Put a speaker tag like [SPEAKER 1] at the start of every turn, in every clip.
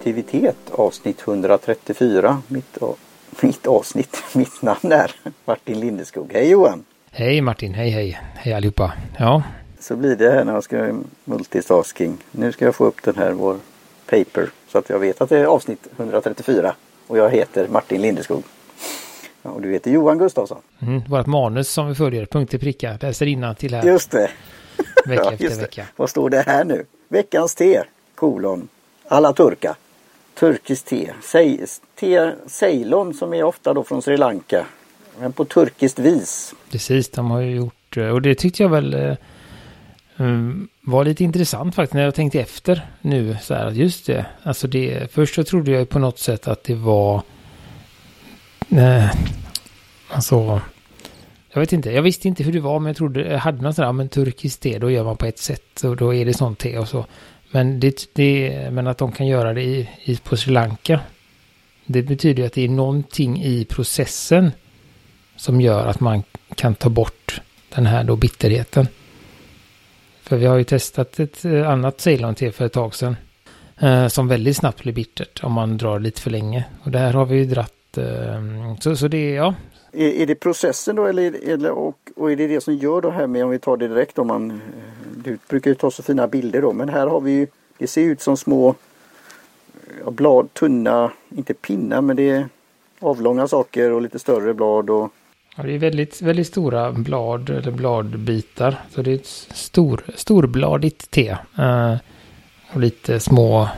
[SPEAKER 1] produktivitet avsnitt 134. Mitt, mitt avsnitt, mitt namn är Martin Lindeskog. Hej Johan!
[SPEAKER 2] Hej Martin, hej hej, hej allihopa. Ja.
[SPEAKER 1] Så blir det här när jag ska multitasking. Nu ska jag få upp den här, vår paper, så att jag vet att det är avsnitt 134. Och jag heter Martin Lindeskog. Ja, och du heter Johan Gustafsson.
[SPEAKER 2] Mm, vårt manus som vi följer, punkt till pricka, läser till här.
[SPEAKER 1] Just det.
[SPEAKER 2] Vecka ja, efter vecka.
[SPEAKER 1] Vad står det här nu? Veckans te, kolon, alla turka. Turkiskt te. te Ceylon som är ofta då från Sri Lanka. Men på turkiskt vis.
[SPEAKER 2] Precis, de har ju gjort, eh, och det tyckte jag väl eh, mm, var lite intressant faktiskt när jag tänkte efter nu. Så här, just det, alltså det, först så trodde jag på något sätt att det var, nej, alltså, jag vet inte, jag visste inte hur det var men jag trodde, jag hade något sådär, men turkiskt te, då gör man på ett sätt och då är det sånt te och så. Men, det, det, men att de kan göra det i, i, på Sri Lanka, det betyder att det är någonting i processen som gör att man kan ta bort den här då bitterheten. För vi har ju testat ett eh, annat Ceylon-te för ett tag sedan. Eh, som väldigt snabbt blir bittert om man drar lite för länge. Och det här har vi ju dratt. Eh, så, så det är, ja.
[SPEAKER 1] Är, är det processen då eller, eller och, och är det det som gör det här med om vi tar det direkt om man. Eh, du brukar ju ta så fina bilder då men här har vi ju. Det ser ut som små blad, tunna, inte pinnar men det är avlånga saker och lite större blad och
[SPEAKER 2] Ja, det är väldigt, väldigt stora blad eller bladbitar. Så det är ett stor, storbladigt te. Uh, och lite små,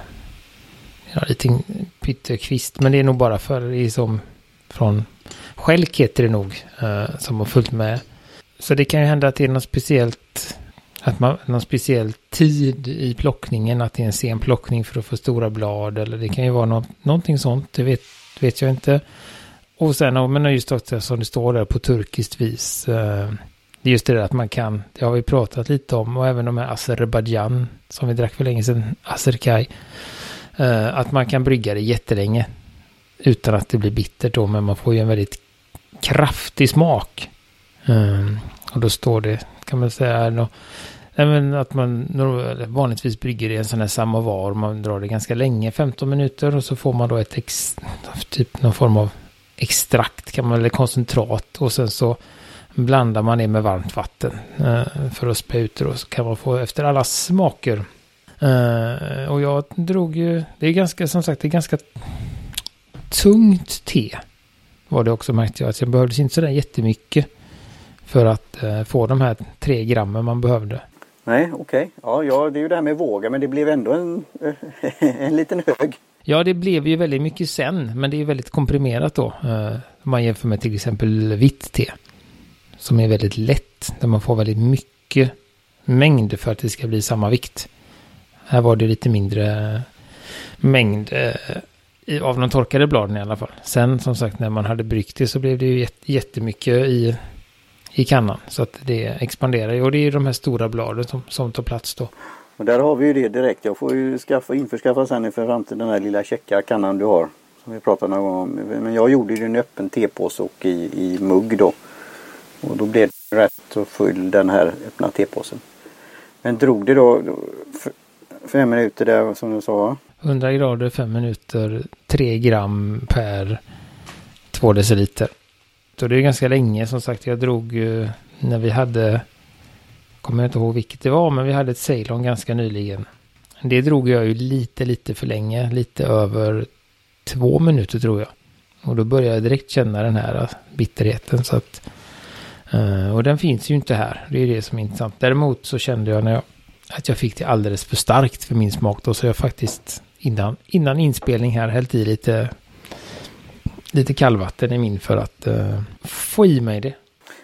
[SPEAKER 2] ja, lite pyttekvist. Men det är nog bara för det är som från skälk heter det nog. Uh, som har följt med. Så det kan ju hända att det är något speciellt. Att man, någon speciell tid i plockningen. Att det är en sen plockning för att få stora blad. Eller det kan ju vara något, någonting sånt. Det vet, vet jag inte. Och sen, men just också som det står där på turkiskt vis. Eh, det är just det där att man kan, det har vi pratat lite om, och även de här Azerbajdzjan som vi drack för länge sedan, Azerkaj. Eh, att man kan brygga det jättelänge utan att det blir bittert då, men man får ju en väldigt kraftig smak. Eh, och då står det, kan man säga, Nej men att man vanligtvis brygger i en sån här samovar. Man drar det ganska länge, 15 minuter. Och så får man då ett ex, typ någon form av extrakt kan man, eller koncentrat och sen så blandar man det med varmt vatten eh, för att spä ut det och så kan man få efter alla smaker. Eh, och jag drog ju, det är ganska som sagt, det är ganska tungt te. Var det också märkte jag, att jag behövde inte sådär jättemycket för att eh, få de här tre grammen man behövde.
[SPEAKER 1] Nej, okej. Okay. Ja, ja, det är ju det här med våga, men det blev ändå en, en liten hög.
[SPEAKER 2] Ja, det blev ju väldigt mycket sen, men det är väldigt komprimerat då. Eh, om man jämför med till exempel vitt te. Som är väldigt lätt, där man får väldigt mycket mängd för att det ska bli samma vikt. Här var det lite mindre mängd eh, av de torkade bladen i alla fall. Sen som sagt när man hade bryggt det så blev det ju jättemycket i, i kannan. Så att det expanderar ju och det är de här stora bladen som, som tar plats då.
[SPEAKER 1] Och där har vi ju det direkt. Jag får ju skaffa, införskaffa sen inför framtiden den här lilla checka kannan du har. Som vi pratade någon gång om. Men jag gjorde ju en öppen tepåse och i, i mugg då. Och då blev det rätt så full den här öppna tepåsen. Men drog det då fem minuter där som du sa?
[SPEAKER 2] 100 grader, fem minuter, tre gram per två deciliter. Så det är ganska länge som sagt. Jag drog ju när vi hade kommer inte ihåg vilket det var, men vi hade ett Ceylon ganska nyligen. Det drog jag ju lite, lite för länge, lite över två minuter tror jag. Och då började jag direkt känna den här bitterheten. Så att, eh, och den finns ju inte här, det är det som är intressant. Däremot så kände jag när jag, att jag fick det alldeles för starkt för min smak då, så jag faktiskt innan, innan inspelning här hällt i lite, lite kallvatten i min för att eh, få i mig det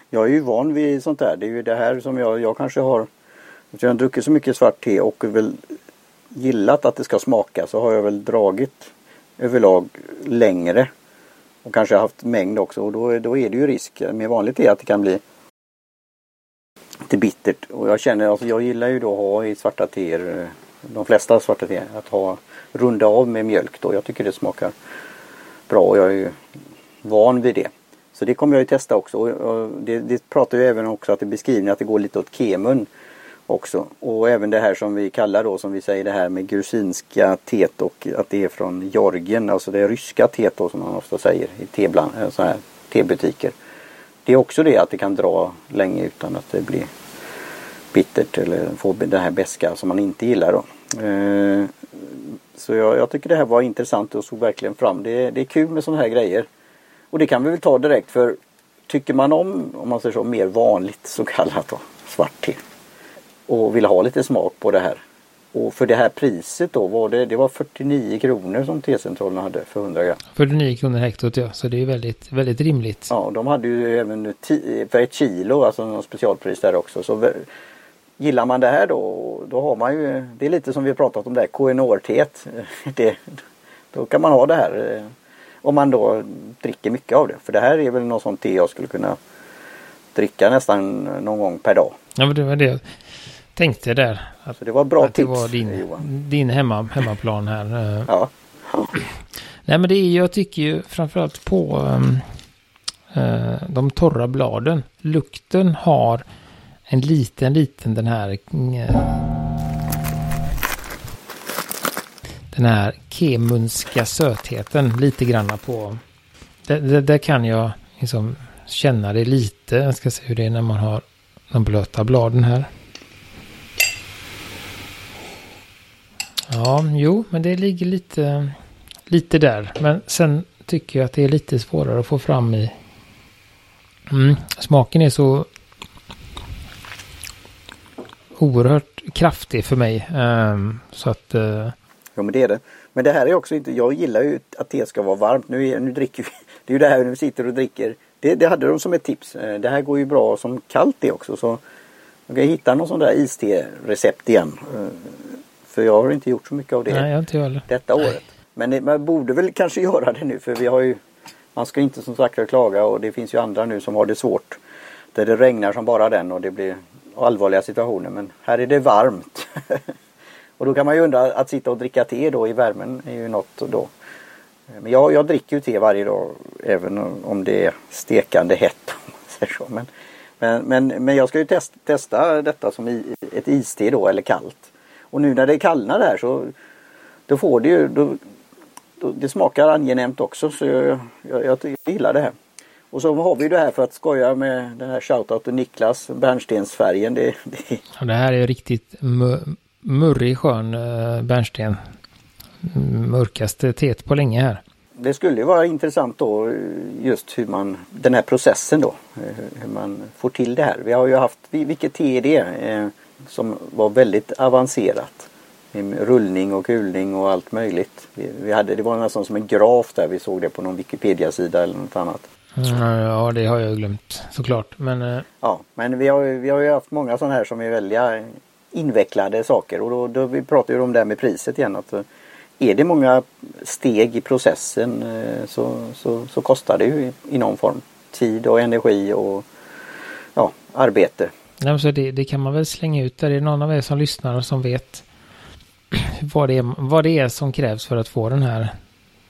[SPEAKER 1] jag är ju van vid sånt där. Det är ju det här som jag, jag kanske har, eftersom jag har druckit så mycket svart te och väl gillat att det ska smaka så har jag väl dragit överlag längre. Och kanske haft mängd också och då, då är det ju risk med vanligt te att det kan bli lite bittert. Och jag känner, alltså jag gillar ju då att ha i svarta teer, eh, de flesta svarta teer, att ha runda av med mjölk då. Jag tycker det smakar bra och jag är ju van vid det. Så det kommer jag ju testa också. Och det, det pratar ju även också att det beskriver att det går lite åt kemun. också. Och även det här som vi kallar då som vi säger det här med grusinska teet och att det är från Georgien, alltså det ryska teet då som man ofta säger i tebland, eh, så här tebutiker. Det är också det att det kan dra länge utan att det blir bittert eller får det här beska som man inte gillar då. Eh, så jag, jag, tycker det här var intressant och såg verkligen fram. Det, det är kul med sådana här grejer. Och det kan vi väl ta direkt för tycker man om, om man säger så, mer vanligt så kallat då, svart te och vill ha lite smak på det här. Och för det här priset då var det, det var 49 kronor som T-centralen hade för 100 gram.
[SPEAKER 2] 49 kronor hektot ja, så det är väldigt, väldigt rimligt.
[SPEAKER 1] Ja, de hade ju även för ett kilo, alltså någon specialpris där också. Så gillar man det här då, då har man ju, det är lite som vi pratat om där, KNOR-teet. Det, då kan man ha det här. Eh, om man då dricker mycket av det. För det här är väl något sånt te jag skulle kunna dricka nästan någon gång per dag.
[SPEAKER 2] Ja, men det var det tänkte där.
[SPEAKER 1] Att, så det var bra
[SPEAKER 2] att
[SPEAKER 1] tips.
[SPEAKER 2] Det var din, din hemma, hemmaplan här.
[SPEAKER 1] Eh. Ja.
[SPEAKER 2] Nej men det är, jag tycker ju framförallt på um, uh, de torra bladen. Lukten har en liten, liten den här eh, den här kemunska sötheten lite granna på. Där, där kan jag liksom känna det lite. Jag ska se hur det är när man har de blöta bladen här. Ja, jo, men det ligger lite, lite där. Men sen tycker jag att det är lite svårare att få fram i... Mm, smaken är så oerhört kraftig för mig. Um, så att... Uh...
[SPEAKER 1] Ja, men det är det. Men det här är också inte... Jag gillar ju att det ska vara varmt. Nu, är, nu dricker vi... Det är ju det här vi sitter och dricker. Det, det hade de som ett tips. Eh, det här går ju bra som kallt det också. Så jag kan hitta någon sån där iste-recept igen. Eh, för jag har inte gjort så mycket av det
[SPEAKER 2] Nej, inte heller.
[SPEAKER 1] detta Nej. året. Men det, man borde väl kanske göra det nu för vi har ju Man ska inte som sagt klaga och det finns ju andra nu som har det svårt. Där det regnar som bara den och det blir allvarliga situationer men här är det varmt. och då kan man ju undra att sitta och dricka te då i värmen är ju något då. Men jag, jag dricker ju te varje dag även om det är stekande hett. Men, men, men, men jag ska ju test, testa detta som i, ett iste då eller kallt. Och nu när det kallnar här så då får det ju, då, då, det smakar angenämt också så jag, jag, jag gillar det här. Och så har vi det här för att skoja med den här shoutout till Niklas, bärnstensfärgen. Det, det...
[SPEAKER 2] Ja, det här är riktigt murrig skön uh, bärnsten. Mörkaste teet på länge här.
[SPEAKER 1] Det skulle vara intressant då just hur man, den här processen då, hur man får till det här. Vi har ju haft, vilket te är det? Eh, som var väldigt avancerat. Rullning och kulning och allt möjligt. Vi hade, det var nästan som en graf där. Vi såg det på någon Wikipedia-sida eller något annat.
[SPEAKER 2] Ja, det har jag glömt såklart. Men, uh...
[SPEAKER 1] Ja, men vi har, vi har ju haft många sådana här som är väldigt invecklade saker. Och då, då vi pratar ju om det här med priset igen. Att eh, är det många steg i processen eh, så, så, så kostar det ju i någon form. Tid och energi och ja, arbete.
[SPEAKER 2] Nej, så det, det, kan man väl slänga ut där. Det är någon av er som lyssnar och som vet vad det, är, vad det är som krävs för att få den här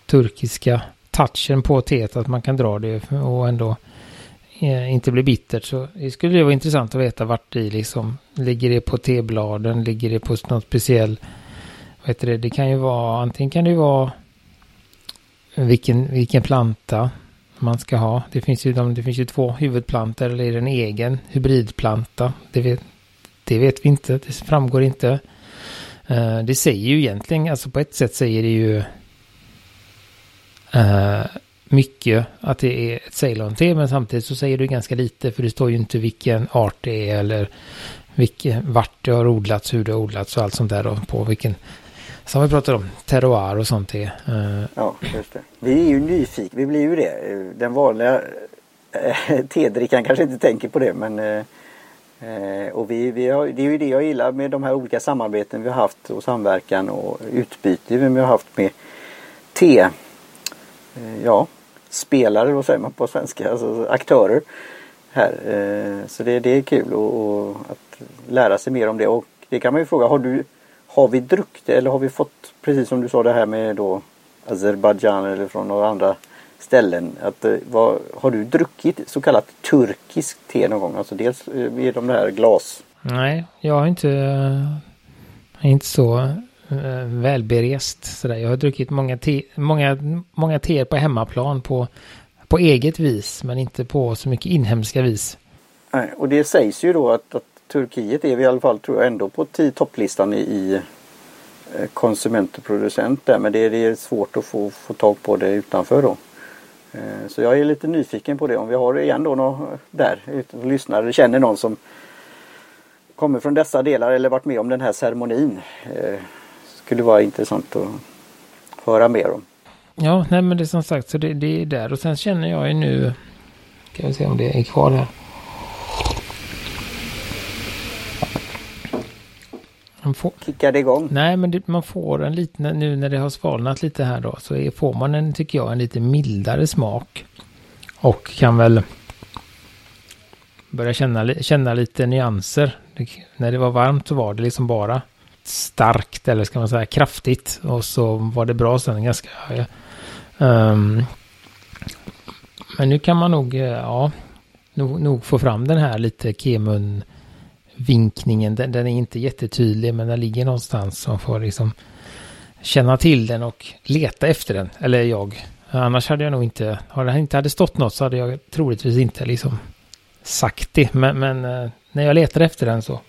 [SPEAKER 2] turkiska touchen på teet. Att man kan dra det och ändå eh, inte bli bittert. Så det skulle vara intressant att veta vart i liksom ligger det på tebladen, ligger det på något speciell vad heter det, det kan ju vara antingen kan det ju vara vilken, vilken planta man ska ha. Det finns ju, det finns ju två huvudplantor eller är det en egen hybridplanta? Det vet, det vet vi inte, det framgår inte. Uh, det säger ju egentligen, alltså på ett sätt säger det ju uh, mycket att det är ett Ceylon-te men samtidigt så säger du ganska lite för det står ju inte vilken art det är eller vilken, vart det har odlats, hur det har odlats och allt sånt där då, på vilken som vi pratade om, terroir och sånt te. Uh...
[SPEAKER 1] Ja, just det. Vi är ju nyfikna, vi blir ju det. Den vanliga eh, äh, tedrickan kanske inte tänker på det men äh, och vi, vi har, det är ju det jag gillar med de här olika samarbeten vi har haft och samverkan och utbyte vi har haft med te, Eh, ja, spelare, vad säger man på svenska, alltså aktörer här. Eh, så det, det är kul och, och att lära sig mer om det och det kan man ju fråga, har du har vi druckit eller har vi fått precis som du sa det här med då Azerbajdzjan eller från några andra ställen. Att, eh, vad, har du druckit så kallat turkiskt te någon gång? Alltså dels är de här glas
[SPEAKER 2] Nej, jag har inte, inte så Eh, välberest sådär. Jag har druckit många, te, många, många teer på hemmaplan på, på eget vis, men inte på så mycket inhemska vis.
[SPEAKER 1] Nej, och det sägs ju då att, att Turkiet är vi i alla fall tror jag ändå på topplistan i, i eh, konsument och producent där men det är, det är svårt att få, få tag på det utanför då. Eh, så jag är lite nyfiken på det om vi har igen då någon där lyssnare känner någon som kommer från dessa delar eller varit med om den här ceremonin. Skulle vara intressant att höra mer om.
[SPEAKER 2] Ja, nej men det är som sagt så det, det är där och sen känner jag ju nu, kan vi se om det är kvar här.
[SPEAKER 1] Man får, Kickar det igång?
[SPEAKER 2] Nej, men det, man får en liten, nu när det har svalnat lite här då, så är, får man en, tycker jag, en lite mildare smak. Och kan väl börja känna, känna lite nyanser. Det, när det var varmt så var det liksom bara starkt, eller ska man säga kraftigt. Och så var det bra sen ganska... Um, men nu kan man nog, eh, ja, nog, nog få fram den här lite kemun vinkningen, den, den, är inte jättetydlig men den ligger någonstans som får liksom känna till den och leta efter den. Eller jag. Annars hade jag nog inte, om det inte hade stått något så hade jag troligtvis inte liksom sagt det. Men, men eh, när jag letade efter den så.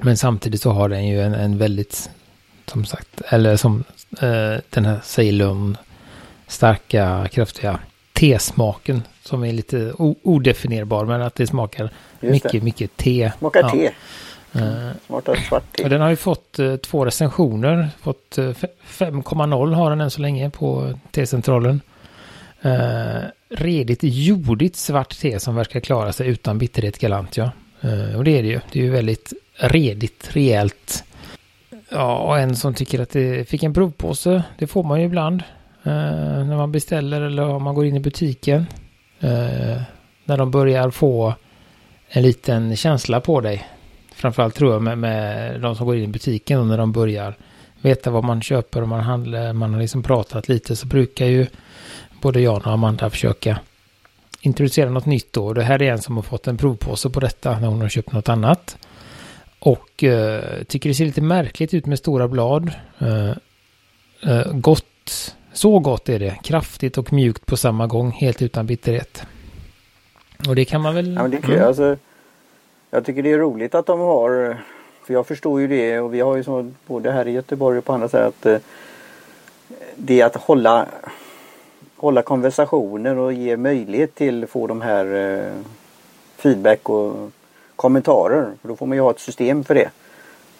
[SPEAKER 2] Men samtidigt så har den ju en, en väldigt, som sagt, eller som eh, den här Ceylon starka, kraftiga tesmaken som är lite odefinierbar men att det smakar mycket, det. mycket te.
[SPEAKER 1] Smakar ja. te. Uh, svart te.
[SPEAKER 2] Och den har ju fått uh, två recensioner. Fått uh, 5,0 har den än så länge på T-centralen. Redigt jordigt svart te som verkar klara sig utan bitterhet galant ja. Och det är det ju. Det är ju väldigt redigt, rejält. Ja, och en som tycker att det fick en provpåse. Det får man ju ibland. Eh, när man beställer eller om man går in i butiken. Eh, när de börjar få en liten känsla på dig. Framförallt tror jag med, med de som går in i butiken och när de börjar veta vad man köper och man handlar, man har liksom pratat lite så brukar ju både jag och Amanda försöka introducera något nytt då. Det här är en som har fått en provpåse på detta när hon har köpt något annat. Och uh, tycker det ser lite märkligt ut med stora blad. Uh, uh, gott, så gott är det. Kraftigt och mjukt på samma gång, helt utan bitterhet. Och det kan man väl...
[SPEAKER 1] Ja, men det kan, mm. alltså, jag tycker det är roligt att de har, för jag förstår ju det och vi har ju så både här i Göteborg och på andra sätt att eh, det är att hålla, hålla konversationer och ge möjlighet till få de här eh, feedback och kommentarer. För då får man ju ha ett system för det.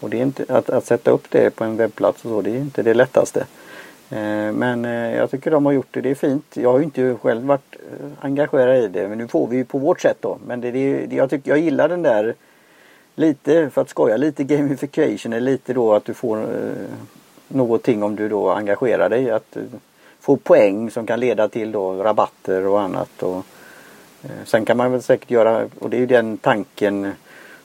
[SPEAKER 1] Och det är inte, att, att sätta upp det på en webbplats och så, det är inte det lättaste. Eh, men eh, jag tycker de har gjort det. Det är fint. Jag har ju inte själv varit eh, engagerad i det. Men nu får vi ju på vårt sätt då. Men det, det, jag, tycker, jag gillar den där lite, för att skoja, lite gamification. Eller lite då att du får eh, någonting om du då engagerar dig. Att eh, få poäng som kan leda till då rabatter och annat. Och, sen kan man väl säkert göra, och det är ju den tanken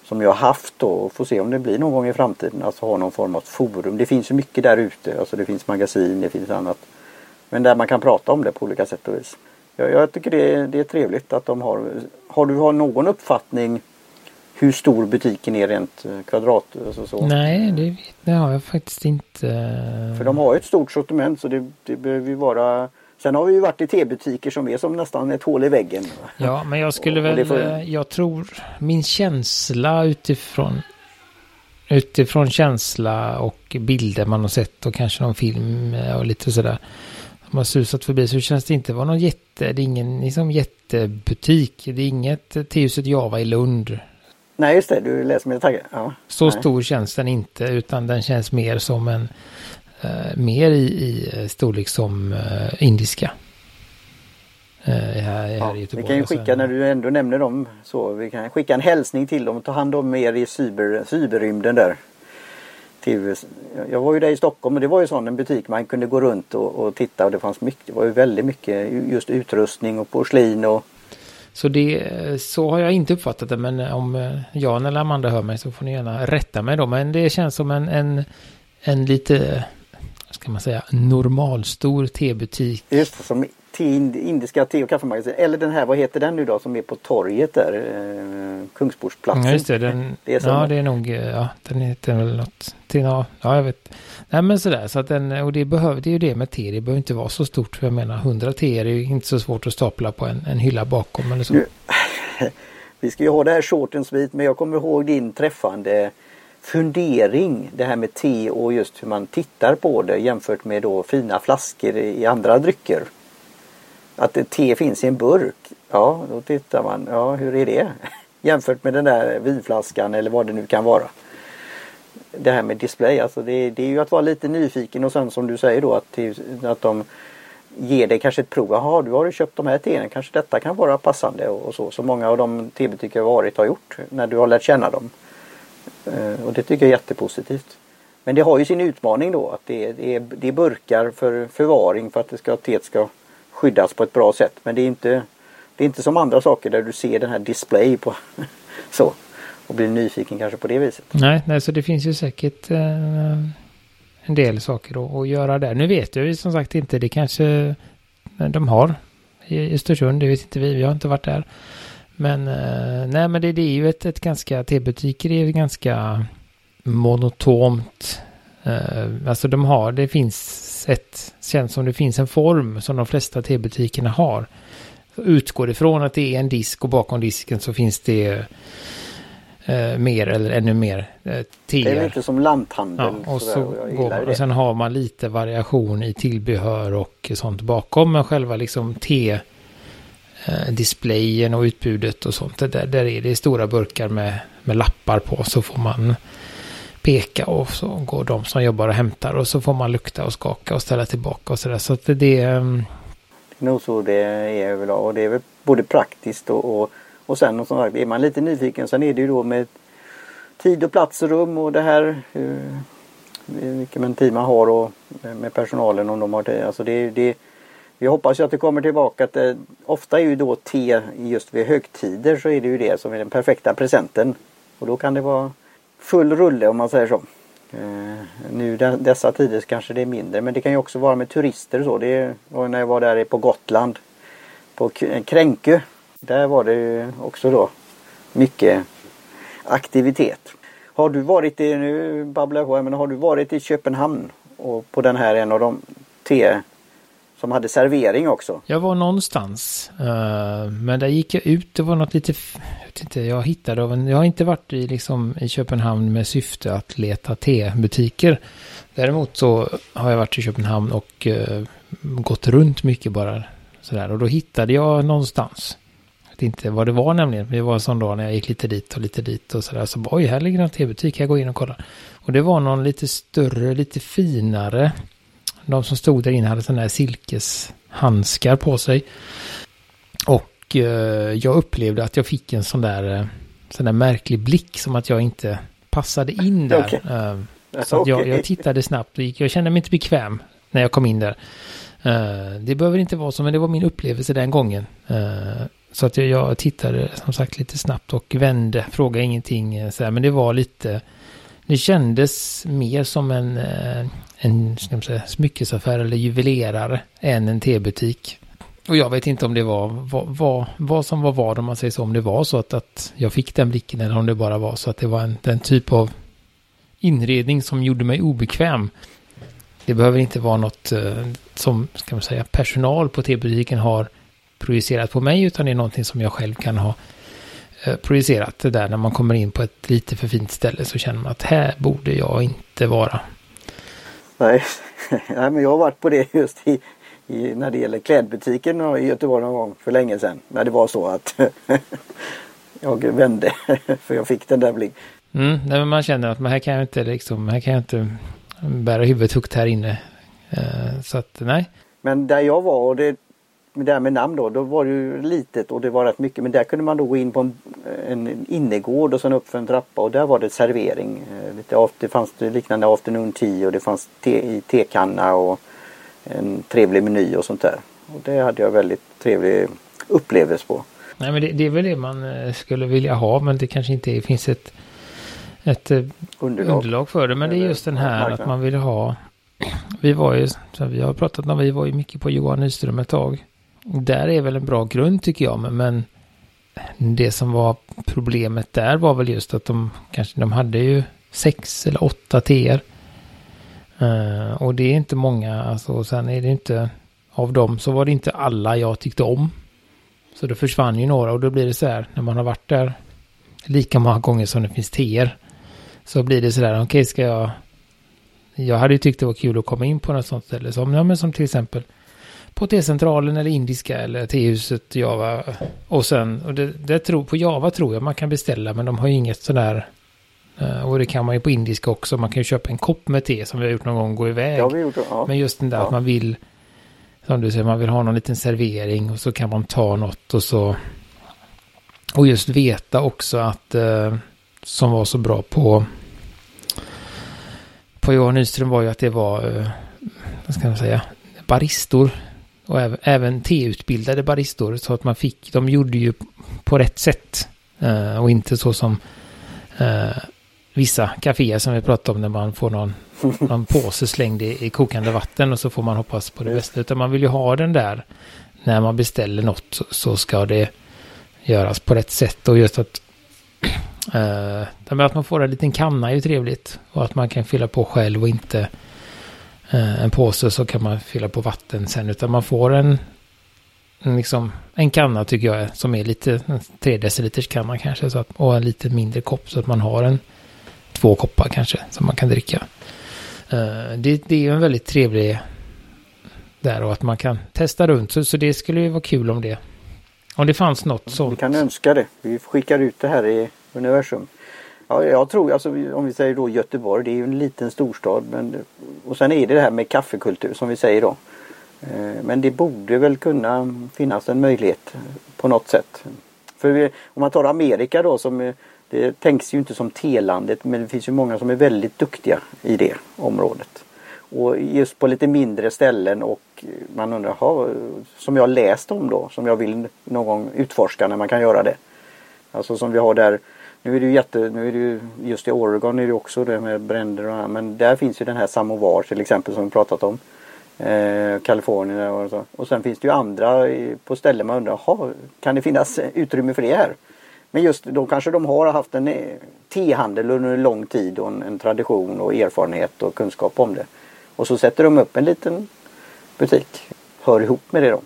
[SPEAKER 1] som jag haft då och får se om det blir någon gång i framtiden. Alltså ha någon form av forum. Det finns ju mycket där ute. Alltså det finns magasin, det finns annat. Men där man kan prata om det på olika sätt och vis. Jag, jag tycker det är, det är trevligt att de har. Har du har någon uppfattning hur stor butiken är rent eh, kvadrat? Alltså så?
[SPEAKER 2] Nej, det, det har jag faktiskt inte.
[SPEAKER 1] För de har ett stort sortiment så det, det behöver ju vara Sen har vi ju varit i tebutiker som är som nästan ett hål i väggen.
[SPEAKER 2] Ja, men jag skulle väl, får... Eh, jag tror min känsla utifrån utifrån känsla och bilder man har sett och kanske någon film och lite sådär. Som har susat förbi så känns det inte vara någon jätte, det är ingen liksom jättebutik. Det är inget T-huset Java i Lund.
[SPEAKER 1] Nej just det, du läser mina tankar. Ja,
[SPEAKER 2] så nej. stor känns den inte utan den känns mer som en eh, mer i, i eh, storlek som eh, indiska.
[SPEAKER 1] Eh, här, ja, här vi kan ju skicka när du ändå nämner dem så. Vi kan skicka en hälsning till dem och ta hand om er i cyber, cyberrymden där. Till, jag var ju där i Stockholm och det var ju sån en butik man kunde gå runt och, och titta och det fanns mycket. Det var ju väldigt mycket just utrustning och porslin och
[SPEAKER 2] så det, så har jag inte uppfattat det men om Jan eller Amanda hör mig så får ni gärna rätta mig då. Men det känns som en, en, en lite ska man säga, normalstor tebutik.
[SPEAKER 1] Just det, som indiska te och kaffemagasin. Eller den här, vad heter den nu då som är på torget där? Eh, Kungsportsplatsen.
[SPEAKER 2] Ja, just det. Den, det är ja, det är nog, ja, den heter väl något. Till, ja, jag vet. Nej, men sådär. Så att den, och det, behöver, det är ju det med te. Det behöver inte vara så stort. För jag menar, 100 te är ju inte så svårt att stapla på en, en hylla bakom eller så. Nu,
[SPEAKER 1] vi ska ju ha det här shortens bit, men jag kommer ihåg din träffande fundering det här med te och just hur man tittar på det jämfört med då fina flaskor i andra drycker. Att te finns i en burk. Ja, då tittar man. Ja, hur är det? Jämfört med den där vinflaskan eller vad det nu kan vara. Det här med display, alltså det, det är ju att vara lite nyfiken och sen som du säger då att, att de ger dig kanske ett prov. Jaha, du har ju köpt de här teerna. Kanske detta kan vara passande och, och så. Så många av de tebutiker jag varit har gjort när du har lärt känna dem. Eh, och det tycker jag är jättepositivt. Men det har ju sin utmaning då att det är, det är, det är burkar för förvaring för att det ska, teet ska skyddas på ett bra sätt. Men det är inte, det är inte som andra saker där du ser den här display på så. Och blir nyfiken kanske på det viset.
[SPEAKER 2] Nej, nej så det finns ju säkert eh, en del saker att, att, göra där. Nu vet jag ju som sagt inte, det kanske de har i Östersund, det vet inte vi, vi har inte varit där. Men eh, nej men det, det är ju ett, ett ganska, tebutiker är ju ganska monotont. Eh, alltså de har, det finns ett, känns som det finns en form som de flesta tebutikerna har. Utgår ifrån att det är en disk och bakom disken så finns det eh, mer eller ännu mer eh, teer.
[SPEAKER 1] Det är lite som lanthandel.
[SPEAKER 2] Ja, och, så går, och sen har man lite variation i tillbehör och sånt bakom. Men själva liksom te Eh, displayen och utbudet och sånt. Där, där är det stora burkar med, med lappar på så får man peka och så går de som jobbar och hämtar och så får man lukta och skaka och ställa tillbaka och sådär. Så att det är...
[SPEAKER 1] Ehm, det är nog så det är överlag och det är väl både praktiskt och, och, och sen och som sagt är man lite nyfiken sen är det ju då med tid och plats och rum och det här eh, hur, vilken tid man har och eh, med personalen om de har det. Alltså det, det, vi hoppas ju att det kommer tillbaka. Att det, ofta är ju då te just vid högtider så är det ju det som är den perfekta presenten. Och då kan det vara full rulle om man säger så. Eh, nu dessa tider kanske det är mindre men det kan ju också vara med turister och så. Det var när jag var där på Gotland. På eh, Kränkö. Där var det ju också då mycket aktivitet. Har du varit i, nu babblar jag på, men har du varit i Köpenhamn och på den här en av de te som hade servering också.
[SPEAKER 2] Jag var någonstans. Uh, men där gick jag ut. Det var något lite... Jag vet inte, jag hittade av en... Jag har inte varit i, liksom, i Köpenhamn med syfte att leta tebutiker. Däremot så har jag varit i Köpenhamn och uh, gått runt mycket bara. Sådär. Och då hittade jag någonstans. Jag vet inte vad det var nämligen. Det var en sån dag när jag gick lite dit och lite dit och sådär. Så oj, här ligger en tebutik. Jag går in och kollar. Och det var någon lite större, lite finare de som stod där inne hade sådana här silkeshandskar på sig. Och eh, jag upplevde att jag fick en sån där, eh, sån där märklig blick som att jag inte passade in där. Okay. Eh, så okay. jag, jag, tittade snabbt och gick. Jag kände mig inte bekväm när jag kom in där. Uh, det behöver inte vara så, men det var min upplevelse den gången. Uh, så att jag, jag, tittade som sagt lite snabbt och vände, frågade ingenting. Så här, men det var lite, det kändes mer som en, en ska säga, smyckesaffär eller juvelerare än en tebutik. Och jag vet inte om det var vad, vad, vad som var vad om man säger så. Om det var så att, att jag fick den blicken eller om det bara var så att det var en, den typ av inredning som gjorde mig obekväm. Det behöver inte vara något eh, som ska man säga, personal på tebutiken har projicerat på mig utan det är någonting som jag själv kan ha eh, projicerat. Det där när man kommer in på ett lite för fint ställe så känner man att här borde jag inte vara.
[SPEAKER 1] Nej, Nej men jag har varit på det just i, i, när det gäller klädbutiken i Göteborg någon gång för länge sedan. När det var så att jag vände för jag fick den där blicken.
[SPEAKER 2] Mm, nej, men man känner att man här kan jag inte liksom, här kan jag inte bära huvudet högt här inne. Uh, så att nej.
[SPEAKER 1] Men där jag var och det det här med namn då, då var det ju litet och det var rätt mycket men där kunde man då gå in på en, en innergård och sen upp för en trappa och där var det servering. Eh, lite, det fanns det liknande afternoon tea och det fanns te, i tekanna och en trevlig meny och sånt där. Och det hade jag väldigt trevlig upplevelse på.
[SPEAKER 2] Nej men det, det är väl det man eh, skulle vilja ha men det kanske inte finns ett, ett eh, underlag. underlag för det. Men det är just den här att man vill ha vi var ju, vi har pratat om, vi var ju mycket på Johan Nyström ett tag där är väl en bra grund tycker jag. Men, men det som var problemet där var väl just att de kanske de hade ju sex eller åtta TR. Uh, eh, och det är inte många, alltså och sen är det inte, av dem så var det inte alla jag tyckte om. Så då försvann ju några och då blir det så här, när man har varit där lika många gånger som det finns TR, Så blir det så där, okej okay, ska jag, jag hade ju tyckt det var kul att komma in på något sånt ställe som, ja men som till exempel på T-centralen eller indiska eller T-huset Java. Och sen, och det, det tror, på Java tror jag man kan beställa men de har ju inget sådär Eh, och det kan man ju på indiska också. Man kan ju köpa en kopp med te som vi har gjort någon gång gå iväg.
[SPEAKER 1] Ja, vi gjort, ja.
[SPEAKER 2] Men just den där
[SPEAKER 1] ja.
[SPEAKER 2] att man vill, som du säger, man vill ha någon liten servering och så kan man ta något och så. Och just veta också att, eh, som var så bra på, på Johan Nyström var ju att det var, eh, vad ska man säga, baristor. Och även, även teutbildade baristor. Så att man fick, de gjorde ju på rätt sätt. Eh, och inte så som eh, vissa kaféer som vi pratade om när man får någon, någon påse slängd i, i kokande vatten och så får man hoppas på det bästa. Utan man vill ju ha den där när man beställer något så ska det göras på rätt sätt. Och just att, äh, att man får en liten kanna är ju trevligt. Och att man kan fylla på själv och inte en påse så kan man fylla på vatten sen. Utan man får en, en, liksom, en kanna tycker jag som är lite, 3 deciliters kanna kanske. Så att, och en lite mindre kopp så att man har en två koppar kanske som man kan dricka. Uh, det, det är en väldigt trevlig där och att man kan testa runt. Så, så det skulle ju vara kul om det. Om det fanns något sånt.
[SPEAKER 1] Vi kan önska det. Vi skickar ut det här i universum. Ja, jag tror, alltså, om vi säger då Göteborg, det är ju en liten storstad. Men, och sen är det det här med kaffekultur som vi säger då. Eh, men det borde väl kunna finnas en möjlighet på något sätt. För vi, om man tar Amerika då som eh, det tänks ju inte som T-landet men det finns ju många som är väldigt duktiga i det området. Och just på lite mindre ställen och man undrar, ha, som jag läst om då, som jag vill någon gång utforska när man kan göra det. Alltså som vi har där, nu är det ju jätte, nu är det ju, just i Oregon är det också det med bränder och annat. men där finns ju den här Samovar till exempel som vi pratat om. Eh, Kalifornien och så. Och sen finns det ju andra på ställen man undrar, jaha, kan det finnas utrymme för det här? Men just då kanske de har haft en eh, tehandel under en lång tid och en, en, tradition och erfarenhet och kunskap om det. Och så sätter de upp en liten butik. Hör ihop med det då.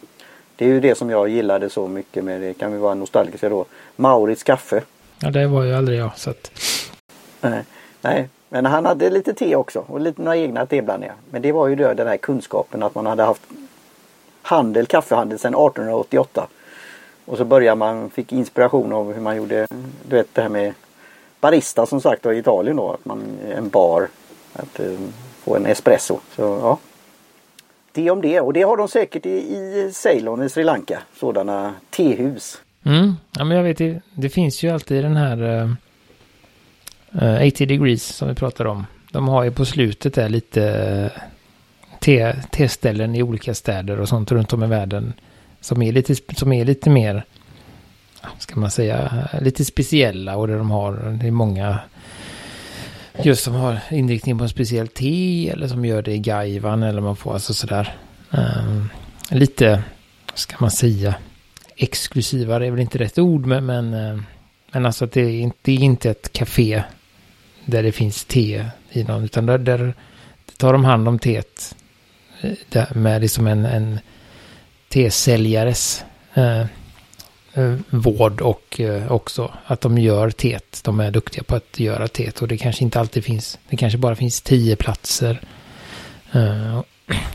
[SPEAKER 1] Det är ju det som jag gillade så mycket med det. Kan vi vara nostalgiska då. Maurits kaffe.
[SPEAKER 2] Ja det var ju aldrig jag så att...
[SPEAKER 1] Nej, nej. men han hade lite te också och lite några egna teblandningar. Men det var ju då den här kunskapen att man hade haft handel, kaffehandel sedan 1888. Och så började man, fick inspiration av hur man gjorde, du vet det här med barista som sagt i Italien då, att man, en bar, att eh, få en espresso. Så ja. Det om det och det har de säkert i, i Ceylon i Sri Lanka, sådana tehus.
[SPEAKER 2] Mm, ja men jag vet det, det finns ju alltid den här eh, eh, uh, 80 degrees som vi pratar om. De har ju på slutet där lite eh, T-ställen i olika städer och sånt runt om i världen. Som är lite, som är lite mer, ska man säga, lite speciella och där de har, det är många just som har inriktning på en speciell te eller som gör det i gaivan eller man får alltså sådär um, lite, ska man säga, exklusivare är väl inte rätt ord men, men, eh, men alltså att det är, inte, det är inte ett café där det finns te i någon utan där, där tar de hand om teet eh, med liksom en, en tesäljares eh, eh, vård och eh, också att de gör teet, De är duktiga på att göra teet och det kanske inte alltid finns, det kanske bara finns tio platser. Eh,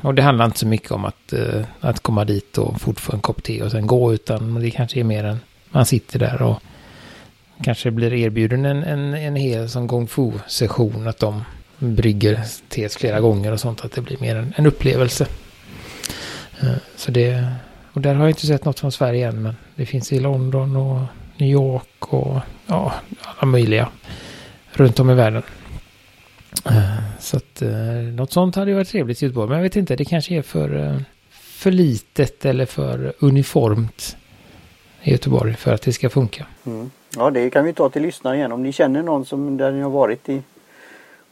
[SPEAKER 2] och det handlar inte så mycket om att, eh, att komma dit och fort få en kopp te och sen gå utan det kanske är mer än man sitter där och kanske blir erbjuden en, en, en hel som gong fu session att de brygger te flera gånger och sånt att det blir mer en, en upplevelse. Eh, så det, och där har jag inte sett något från Sverige än, men det finns i London och New York och ja, alla möjliga runt om i världen. Eh, så att eh, något sånt hade ju varit trevligt i Göteborg, men jag vet inte, det kanske är för, för litet eller för uniformt i Göteborg för att det ska funka.
[SPEAKER 1] Mm. Ja, det kan vi ta till lyssnare igen. Om ni känner någon som där ni har varit i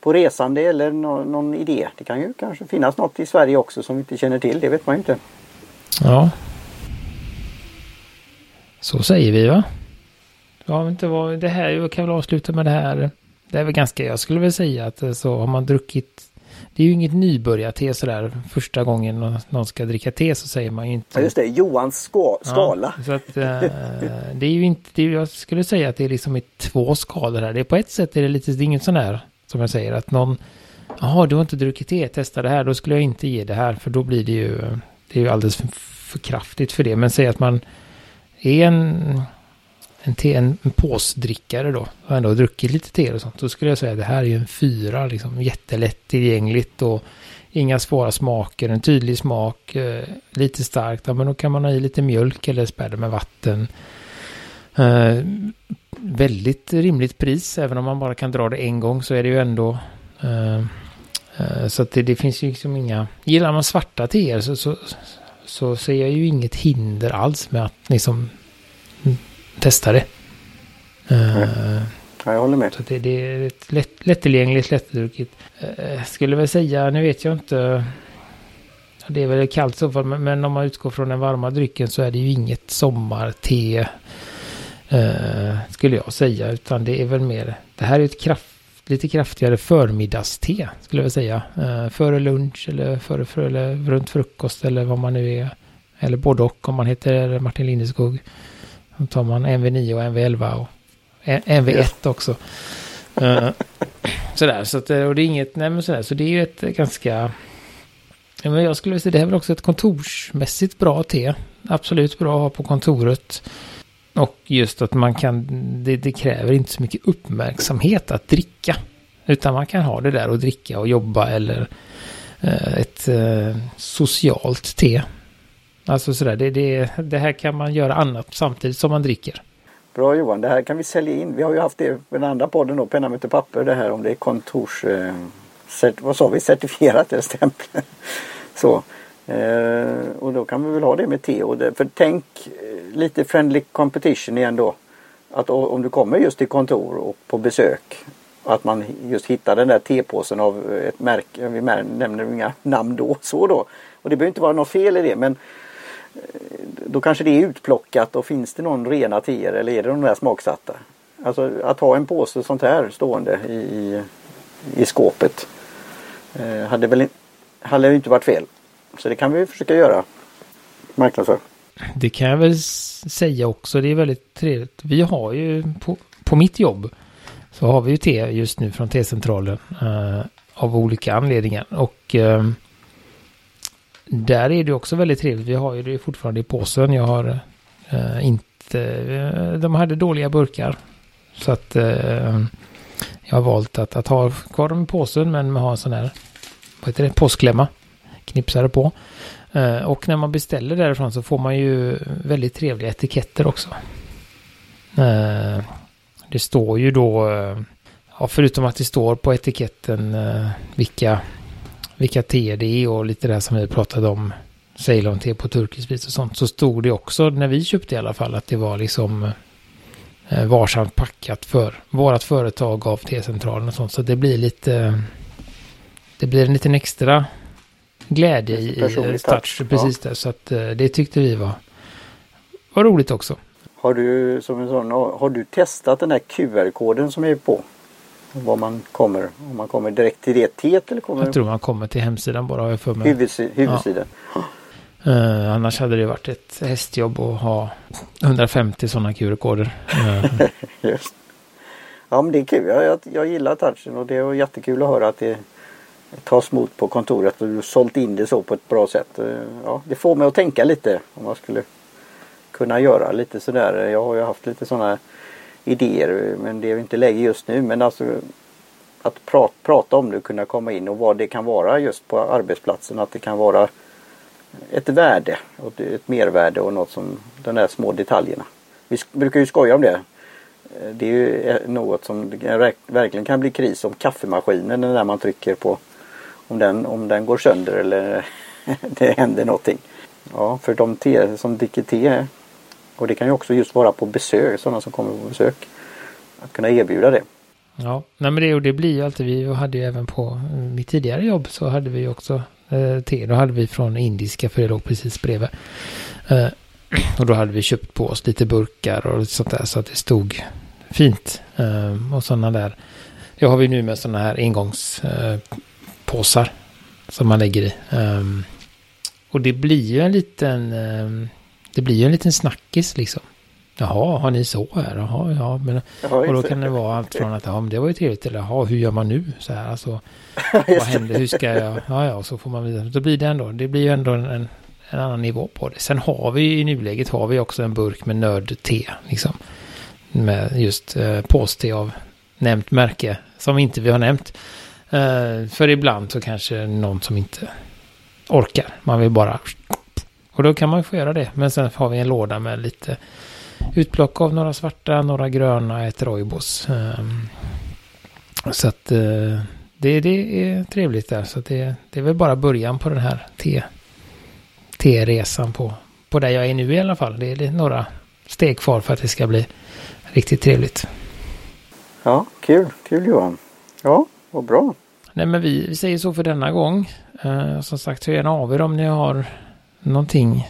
[SPEAKER 1] på resande eller no någon idé. Det kan ju kanske finnas något i Sverige också som vi inte känner till. Det vet man ju inte.
[SPEAKER 2] Ja. Så säger vi va? Ja, inte vad det här, jag kan väl avsluta med det här. Det är väl ganska, jag skulle väl säga att eh, så har man druckit det är ju inget nybörjarte sådär. Första gången någon ska dricka te så säger man ju inte.
[SPEAKER 1] Ja, just det, Johans ska, skala.
[SPEAKER 2] Ja, så att, eh, det är ju inte, det jag skulle säga att det är liksom i två skalor här. Det är på ett sätt är det lite, det är inget sån här som jag säger att någon, jaha du har inte druckit te, testa det här, då skulle jag inte ge det här för då blir det ju, det är ju alldeles för, för kraftigt för det. Men säg att man är en en, te, en, en påsdrickare då, och ändå druckit lite te och sånt, då skulle jag säga att det här är ju en fyra, liksom jättelätt tillgängligt och inga svåra smaker, en tydlig smak, eh, lite starkt, ja men då kan man ha i lite mjölk eller späda med vatten. Eh, väldigt rimligt pris, även om man bara kan dra det en gång så är det ju ändå eh, eh så att det, det, finns ju liksom inga, gillar man svarta teer så, så, så ser jag ju inget hinder alls med att liksom testa det.
[SPEAKER 1] Uh, ja, jag håller med.
[SPEAKER 2] Så det, det är ett lätt, lättillgängligt, lättdruckit. Uh, skulle väl säga, nu vet jag inte. Det är väl kallt så fall, men, men om man utgår från den varma drycken så är det ju inget sommarte. Uh, skulle jag säga, utan det är väl mer. Det här är ett kraft, lite kraftigare förmiddagste skulle jag säga. Uh, före lunch eller före, före eller runt frukost eller vad man nu är. Eller både och om man heter Martin Lindeskog. Då tar man NV9 och NV11 och NV1 också. Uh, sådär, så att, eh, och det är inget, nej men sådär, så det är ju ett ganska, men jag skulle säga det är väl också ett kontorsmässigt bra te. Absolut bra att ha på kontoret. Och just att man kan, det, det, kräver inte så mycket uppmärksamhet att dricka. Utan man kan ha det där och dricka och jobba eller eh, ett eh, socialt te. Alltså sådär, det, det, det här kan man göra annat samtidigt som man dricker.
[SPEAKER 1] Bra Johan, det här kan vi sälja in. Vi har ju haft det i den andra podden då, Penna möter papper, det här om det är kontors... Eh, cert, vad sa vi? Certifierat eller stämpel. Så. Eh, och då kan vi väl ha det med te. Och det, för tänk eh, lite friendly competition igen då. Att om du kommer just till kontor och på besök. Att man just hittar den där tepåsen av ett märke. Vi nämner inga namn då. Så då. Och det behöver inte vara något fel i det men då kanske det är utplockat och finns det någon rena teer eller är det de där smaksatta? Alltså att ha en påse sånt här stående i, i, i skåpet eh, hade väl hade inte varit fel. Så det kan vi försöka göra marknadsför.
[SPEAKER 2] Det kan jag väl säga också. Det är väldigt trevligt. Vi har ju på, på mitt jobb så har vi ju te just nu från T-centralen eh, av olika anledningar. Och eh, där är det också väldigt trevligt. Vi har ju det fortfarande i påsen. Jag har eh, inte... Eh, de hade dåliga burkar. Så att eh, jag har valt att, att ha kvar dem i påsen men med ha en sån här vad heter det, påsklämma. Knipsare på. Eh, och när man beställer därifrån så får man ju väldigt trevliga etiketter också. Eh, det står ju då, eh, ja, förutom att det står på etiketten eh, vilka vilka te det är och lite det som vi pratade om. Ceylon-te på turkisk vis och sånt. Så stod det också när vi köpte i alla fall att det var liksom eh, varsamt packat för vårat företag av T-centralen och sånt. Så det blir lite, det blir en liten extra glädje i, i touch. Precis ja. det. Så att eh, det tyckte vi var, var roligt också.
[SPEAKER 1] Har du som en sån, har du testat den här QR-koden som är på? Var man kommer. Om man kommer direkt till det teet eller kommer...
[SPEAKER 2] Jag tror man kommer till hemsidan bara har jag för
[SPEAKER 1] mig. Huvudsi huvudsidan. Ja.
[SPEAKER 2] Uh, annars hade det varit ett hästjobb att ha 150 sådana QR-koder. Uh.
[SPEAKER 1] Just. Ja men det är kul. Jag, jag, jag gillar touchen och det är jättekul att höra att det tas emot på kontoret och du har sålt in det så på ett bra sätt. Uh, ja, det får mig att tänka lite om man skulle kunna göra lite sådär. Jag har ju haft lite sådana idéer men det är inte läge just nu. Men alltså att prata, prata om det och kunna komma in och vad det kan vara just på arbetsplatsen. Att det kan vara ett värde och ett mervärde och något som de där små detaljerna. Vi brukar ju skoja om det. Eh, det är ju eh, något som verkligen kan bli kris om kaffemaskinen när man trycker på om den, om den går sönder eller det händer någonting. Ja, för de te, som dricker te och det kan ju också just vara på besök, sådana som kommer på besök. Att kunna erbjuda det.
[SPEAKER 2] Ja, nej men det, och det blir ju alltid, vi hade ju även på mm, mitt tidigare jobb så hade vi också eh, te. Då hade vi från indiska för det låg precis bredvid. Eh, och då hade vi köpt på oss lite burkar och sånt där så att det stod fint. Eh, och sådana där. Det har vi nu med sådana här engångspåsar eh, som man lägger i. Eh, och det blir ju en liten, eh, det blir ju en liten snackis liksom. Jaha, har ni så här? Jaha, ja, men, och då kan det vara allt från att ja, men det var ju trevligt eller jaha, hur gör man nu? Så här, alltså, vad händer? Hur ska jag? Ja, ja, så får man vidare. Då blir det ändå, det blir ju ändå en, en, annan nivå på det. Sen har vi i nuläget har vi också en burk med nörd-te, liksom. Med just eh, påste av nämnt märke som inte vi har nämnt. Eh, för ibland så kanske någon som inte orkar. Man vill bara... Och då kan man få göra det. Men sen har vi en låda med lite utplock av några svarta, några gröna, ett roibos. Um, så att uh, det, det är trevligt där. Så det, det är väl bara början på den här T-resan på, på där jag är nu i alla fall. Det är några steg kvar för att det ska bli riktigt trevligt.
[SPEAKER 1] Ja, kul. Kul Johan. Ja, vad bra.
[SPEAKER 2] Nej, men vi, vi säger så för denna gång. Uh, som sagt, hör gärna av er om ni har någonting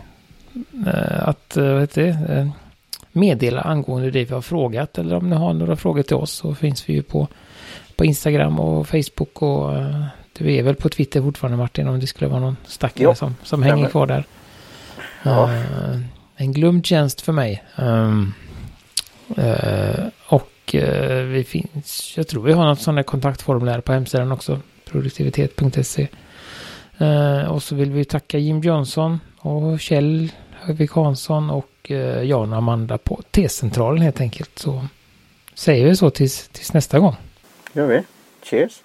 [SPEAKER 2] uh, att, uh, vet det, meddela angående det vi har frågat. Eller om ni har några frågor till oss så finns vi ju på, på Instagram och Facebook och uh, du är väl på Twitter fortfarande Martin om det skulle vara någon stackare som, som hänger kvar där. Ja. Uh, en glömd tjänst för mig. Um, uh, och vi finns, jag tror vi har något där kontaktformulär på hemsidan också. Produktivitet.se. Eh, och så vill vi tacka Jim Jönsson och Kjell Högvik Hansson och eh, Jan och Amanda på T-centralen helt enkelt. Så säger vi så tills, tills nästa gång.
[SPEAKER 1] gör vi. Cheers!